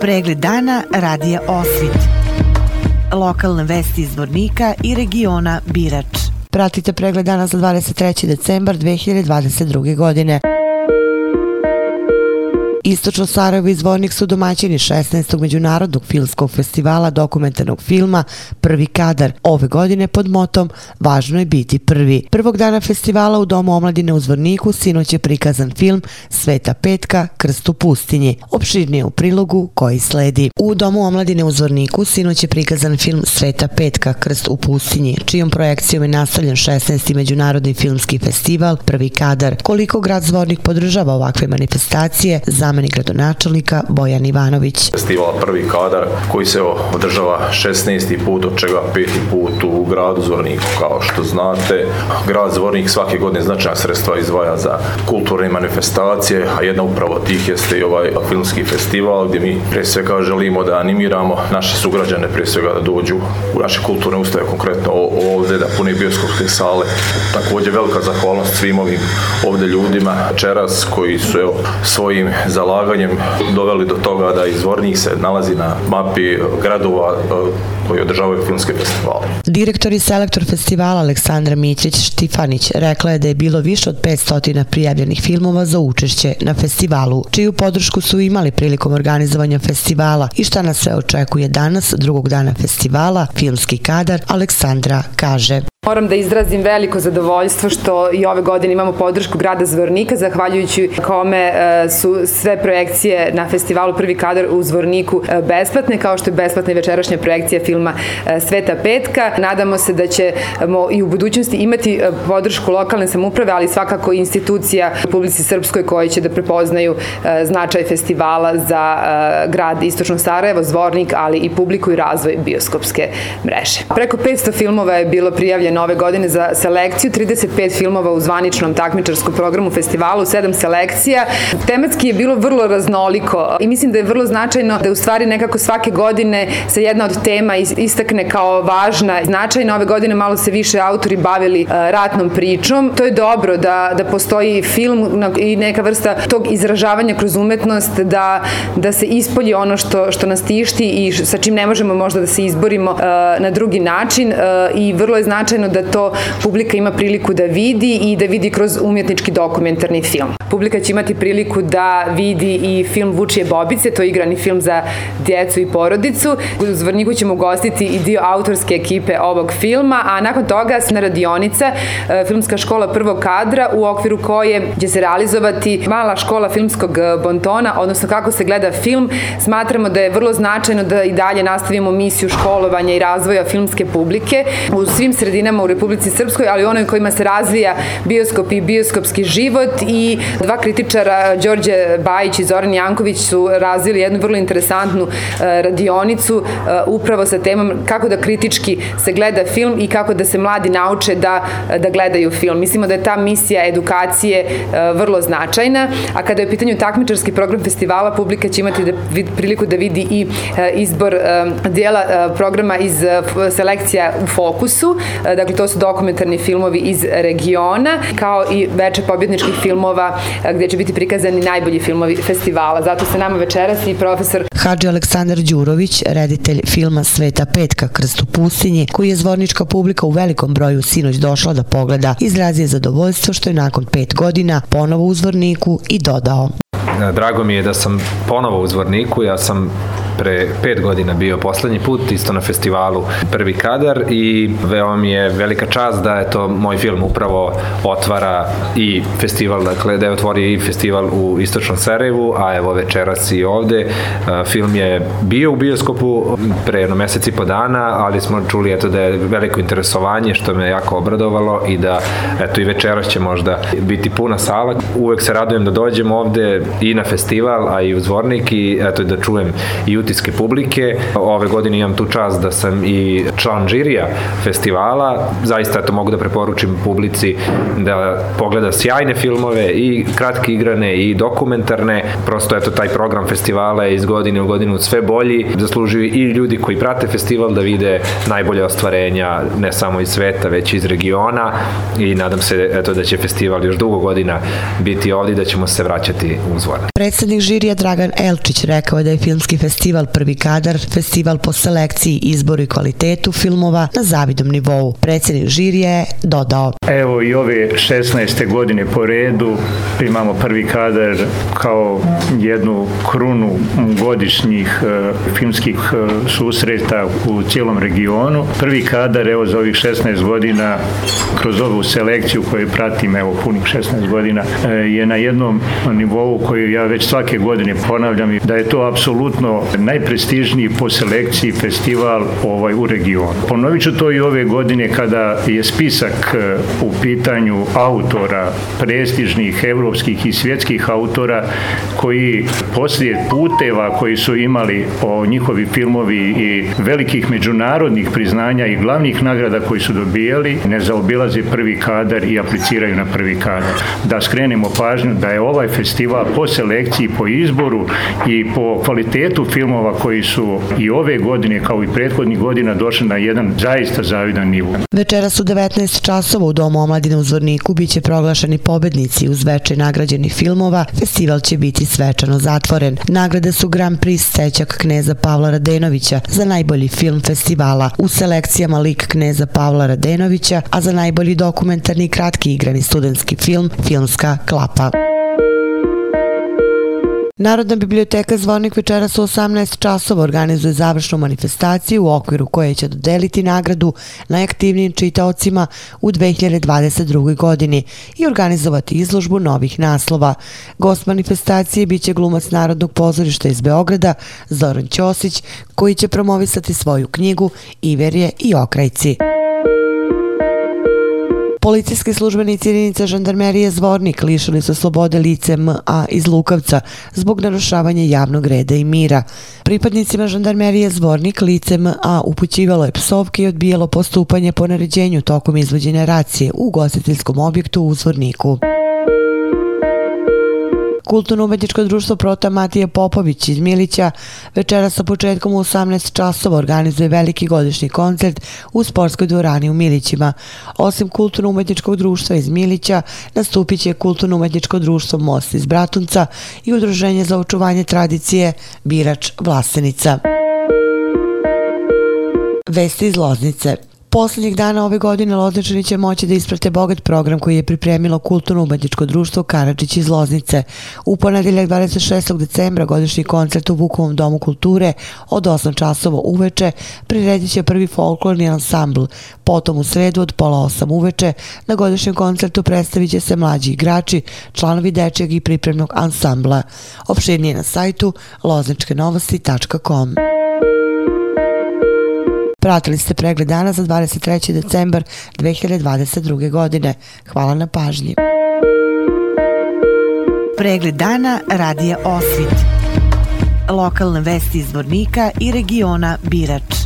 Pregled dana radija Osvit. Lokalne vesti iz Vornika i regiona Birač. Pratite pregled dana za 23. decembar 2022. godine. Istočno Sarajevo i Zvornik su domaćini 16. Međunarodnog filmskog festivala dokumentarnog filma Prvi kadar ove godine pod motom Važno je biti prvi. Prvog dana festivala u Domu omladine u Zvorniku sinoć je prikazan film Sveta petka, Krst u pustinji. Opširnije u prilogu koji sledi. U Domu omladine u Zvorniku sinoć je prikazan film Sveta petka, Krst u pustinji, čijom projekcijom je nastavljen 16. Međunarodni filmski festival Prvi kadar. Koliko grad Zvornik podržava ovakve manifestacije, za zamenik gradonačelnika Bojan Ivanović. Festival Prvi kadar koji se održava 16. put, od čega peti put u gradu Zvorniku. Kao što znate, grad Zvornik svake godine značajna sredstva izdvaja za kulturne manifestacije, a jedna upravo tih jeste i ovaj filmski festival gdje mi pre svega želimo da animiramo naše sugrađane pre svega da dođu u naše kulturne ustave, konkretno ovde da pune bioskopske sale. Takođe velika zahvalnost svim ovim ovde ljudima čeras koji su evo, svojim za zalaganjem doveli do toga da izvornik se nalazi na mapi gradova e, koji održavaju filmske festivale. Direktor i selektor festivala Aleksandra Mitrić Štifanić rekla je da je bilo više od 500 prijavljenih filmova za učešće na festivalu, čiju podršku su imali prilikom organizovanja festivala i šta nas sve očekuje danas, drugog dana festivala, filmski kadar, Aleksandra kaže. Moram da izrazim veliko zadovoljstvo što i ove godine imamo podršku grada Zvornika, zahvaljujući kome e, su sve projekcije na festivalu Prvi kadar u Zvorniku e, besplatne, kao što je besplatna i večerašnja projekcija filma e, Sveta petka. Nadamo se da ćemo i u budućnosti imati podršku lokalne samuprave, ali svakako institucija Republici Srpskoj koji će da prepoznaju značaj festivala za grad Istočno Sarajevo, Zvornik, ali i publiku i razvoj bioskopske mreže. Preko 500 filmova je bilo prijavljeno ove godine za selekciju, 35 filmova u zvaničnom takmičarskom programu festivalu, 7 selekcija. Tematski je bilo vrlo raznoliko i mislim da je vrlo značajno da u stvari nekako svake godine se jedna od tema istakne kao važna. Značajno ove godine malo se više autori bavili e, ratnom pričom. To je dobro da, da postoji film i neka vrsta tog izražavanja kroz umetnost da, da se ispolji ono što, što nas tišti i sa čim ne možemo možda da se izborimo uh, na drugi način uh, i vrlo je značajno da to publika ima priliku da vidi i da vidi kroz umjetnički dokumentarni film. Publika će imati priliku da vidi i film Vučije Bobice, to je igrani film za djecu i porodicu. U Zvorniku ćemo ugostiti i dio autorske ekipe ovog filma, a nakon toga na radionica e, filmska škola prvog kadra u okviru koje će se realizovati mala škola filmskog bontona, odnosno kako se gleda film. Smatramo da je vrlo značajno da i dalje nastavimo misiju školovanja i razvoja filmske publike u svim sredinama u Republici Srpskoj, ali onoj kojima se razvija bioskop i bioskopski život i dva kritičara, Đorđe Bajić i Zoran Janković su razvili jednu vrlo interesantnu e, radionicu e, upravo sa temom kako da kritički se gleda film i kako da se mladi nauče da, da gledaju film. Mislimo da je ta misija edukacije e, vrlo značajna, a kada je u pitanju takmičarski program festivala, publika će imati da, priliku da vidi i izbor dijela programa iz selekcija u fokusu, dakle to su dokumentarni filmovi iz regiona, kao i veče pobjedničkih filmova gde će biti prikazani najbolji filmovi festivala. Zato se nama večeras i profesor Hadži Aleksandar Đurović, reditelj filma Sveta petka Krst u pustinji, koji je zvornička publika u velikom broju sinoć došla da pogleda, izrazio zadovoljstvo što je nakon pet godina ponovo u zvorniku i dodao. Drago mi je da sam ponovo u zvorniku, ja sam pre pet godina bio poslednji put, isto na festivalu Prvi kadar i veoma mi je velika čast da je to moj film upravo otvara i festival, dakle da je otvori i festival u Istočnom Sarajevu, a evo večeras i ovde. Film je bio u bioskopu pre jedno mesec i po dana, ali smo čuli eto da je veliko interesovanje što me jako obradovalo i da eto i večeras će možda biti puna sala. Uvek se radujem da dođem ovde i na festival, a i u Zvornik i eto da čujem i utiske publike. Ove godine imam tu čast da sam i član žirija festivala. Zaista to mogu da preporučim publici da pogleda sjajne filmove i kratke igrane i dokumentarne. Prosto eto taj program festivala je iz godine u godinu sve bolji. Zaslužuju i ljudi koji prate festival da vide najbolje ostvarenja ne samo iz sveta već iz regiona i nadam se eto da će festival još dugo godina biti ovdje da ćemo se vraćati u zvon. Predsednik žirija Dragan Elčić rekao da je filmski festival Prvi kadar, festival po selekciji, izboru i kvalitetu filmova na zavidom nivou. Predsednik žirija je dodao. Evo i ove 16. godine po redu imamo Prvi kadar kao jednu krunu godišnjih e, filmskih e, susreta u cijelom regionu. Prvi kadar evo za ovih 16 godina kroz ovu selekciju koju pratim evo punih 16 godina e, je na jednom nivou koji ja već svake godine ponavljam da je to apsolutno najprestižniji po selekciji festival ovaj u regionu. Ponovit ću to i ove godine kada je spisak e, u pitanju autora, prestižnih evropskih i svjetskih autora koji poslije puteva koji su imali o njihovi filmovi i velikih međunarodnih priznanja i glavnih nagrada koji su dobijali ne zaobilaze prvi kadar i apliciraju na prvi kadar. Da skrenemo pažnju da je ovaj festival po selekciji, po izboru i po kvalitetu filmova koji su i ove godine kao i prethodnih godina došli na jedan zaista zavidan nivo. Večeras u 19 časova u Domu omladine u Zvorniku biće proglašeni pobednici uz veče nagrađenih filmova. Festival će biti svečano zatvoren. Nagrade su Grand Prix Stećak kneza Pavla Radenovića za najbolji film festivala u selekcijama lik kneza Pavla Radenovića, a za najbolji dokumentarni kratki igrani studentski film Filmska klapa. Narodna biblioteka Zvornik večeras u 18 časova organizuje završnu manifestaciju u okviru koje će dodeliti nagradu najaktivnijim čitaocima u 2022. godini i organizovati izložbu novih naslova. Gost manifestacije biće glumac Narodnog pozorišta iz Beograda Zoran Ćosić koji će promovisati svoju knjigu Iverje i okrajci. Policijski službenici jedinice žandarmerije Zvornik lišili su slobode lice MA iz Lukavca zbog narušavanja javnog reda i mira. Pripadnicima žandarmerije Zvornik lice MA upućivalo je psovke i odbijalo postupanje po naređenju tokom izvođenja racije u gostiteljskom objektu u Zvorniku. Kulturno-umetničko društvo Prota Matija Popović iz Milića večera sa početkom u 18 časova organizuje veliki godišnji koncert u sportskoj dvorani u Milićima. Osim Kulturno-umetničkog društva iz Milića, nastupit će Kulturno-umetničko društvo Most iz Bratunca i Udruženje za očuvanje tradicije Birač Vlasenica. Vesti iz Loznice. Poslednjih dana ove godine Lozničani će moći da isprate bogat program koji je pripremilo kulturno-umetničko društvo Karadžić iz Loznice. U ponedeljak 26. decembra godišnji koncert u Vukovom domu kulture od 8 časova uveče priredit će prvi folklorni ansambl. Potom u sredu od pola 8 uveče na godišnjem koncertu predstavit će se mlađi igrači, članovi dečjeg i pripremnog ansambla. Opširnije na sajtu lozničkenovosti.com. Pratili ste pregled dana za 23. decembar 2022. godine. Hvala na pažnji. Pregled dana radija Osvit. Lokalne vesti iz Vornika i regiona Birač.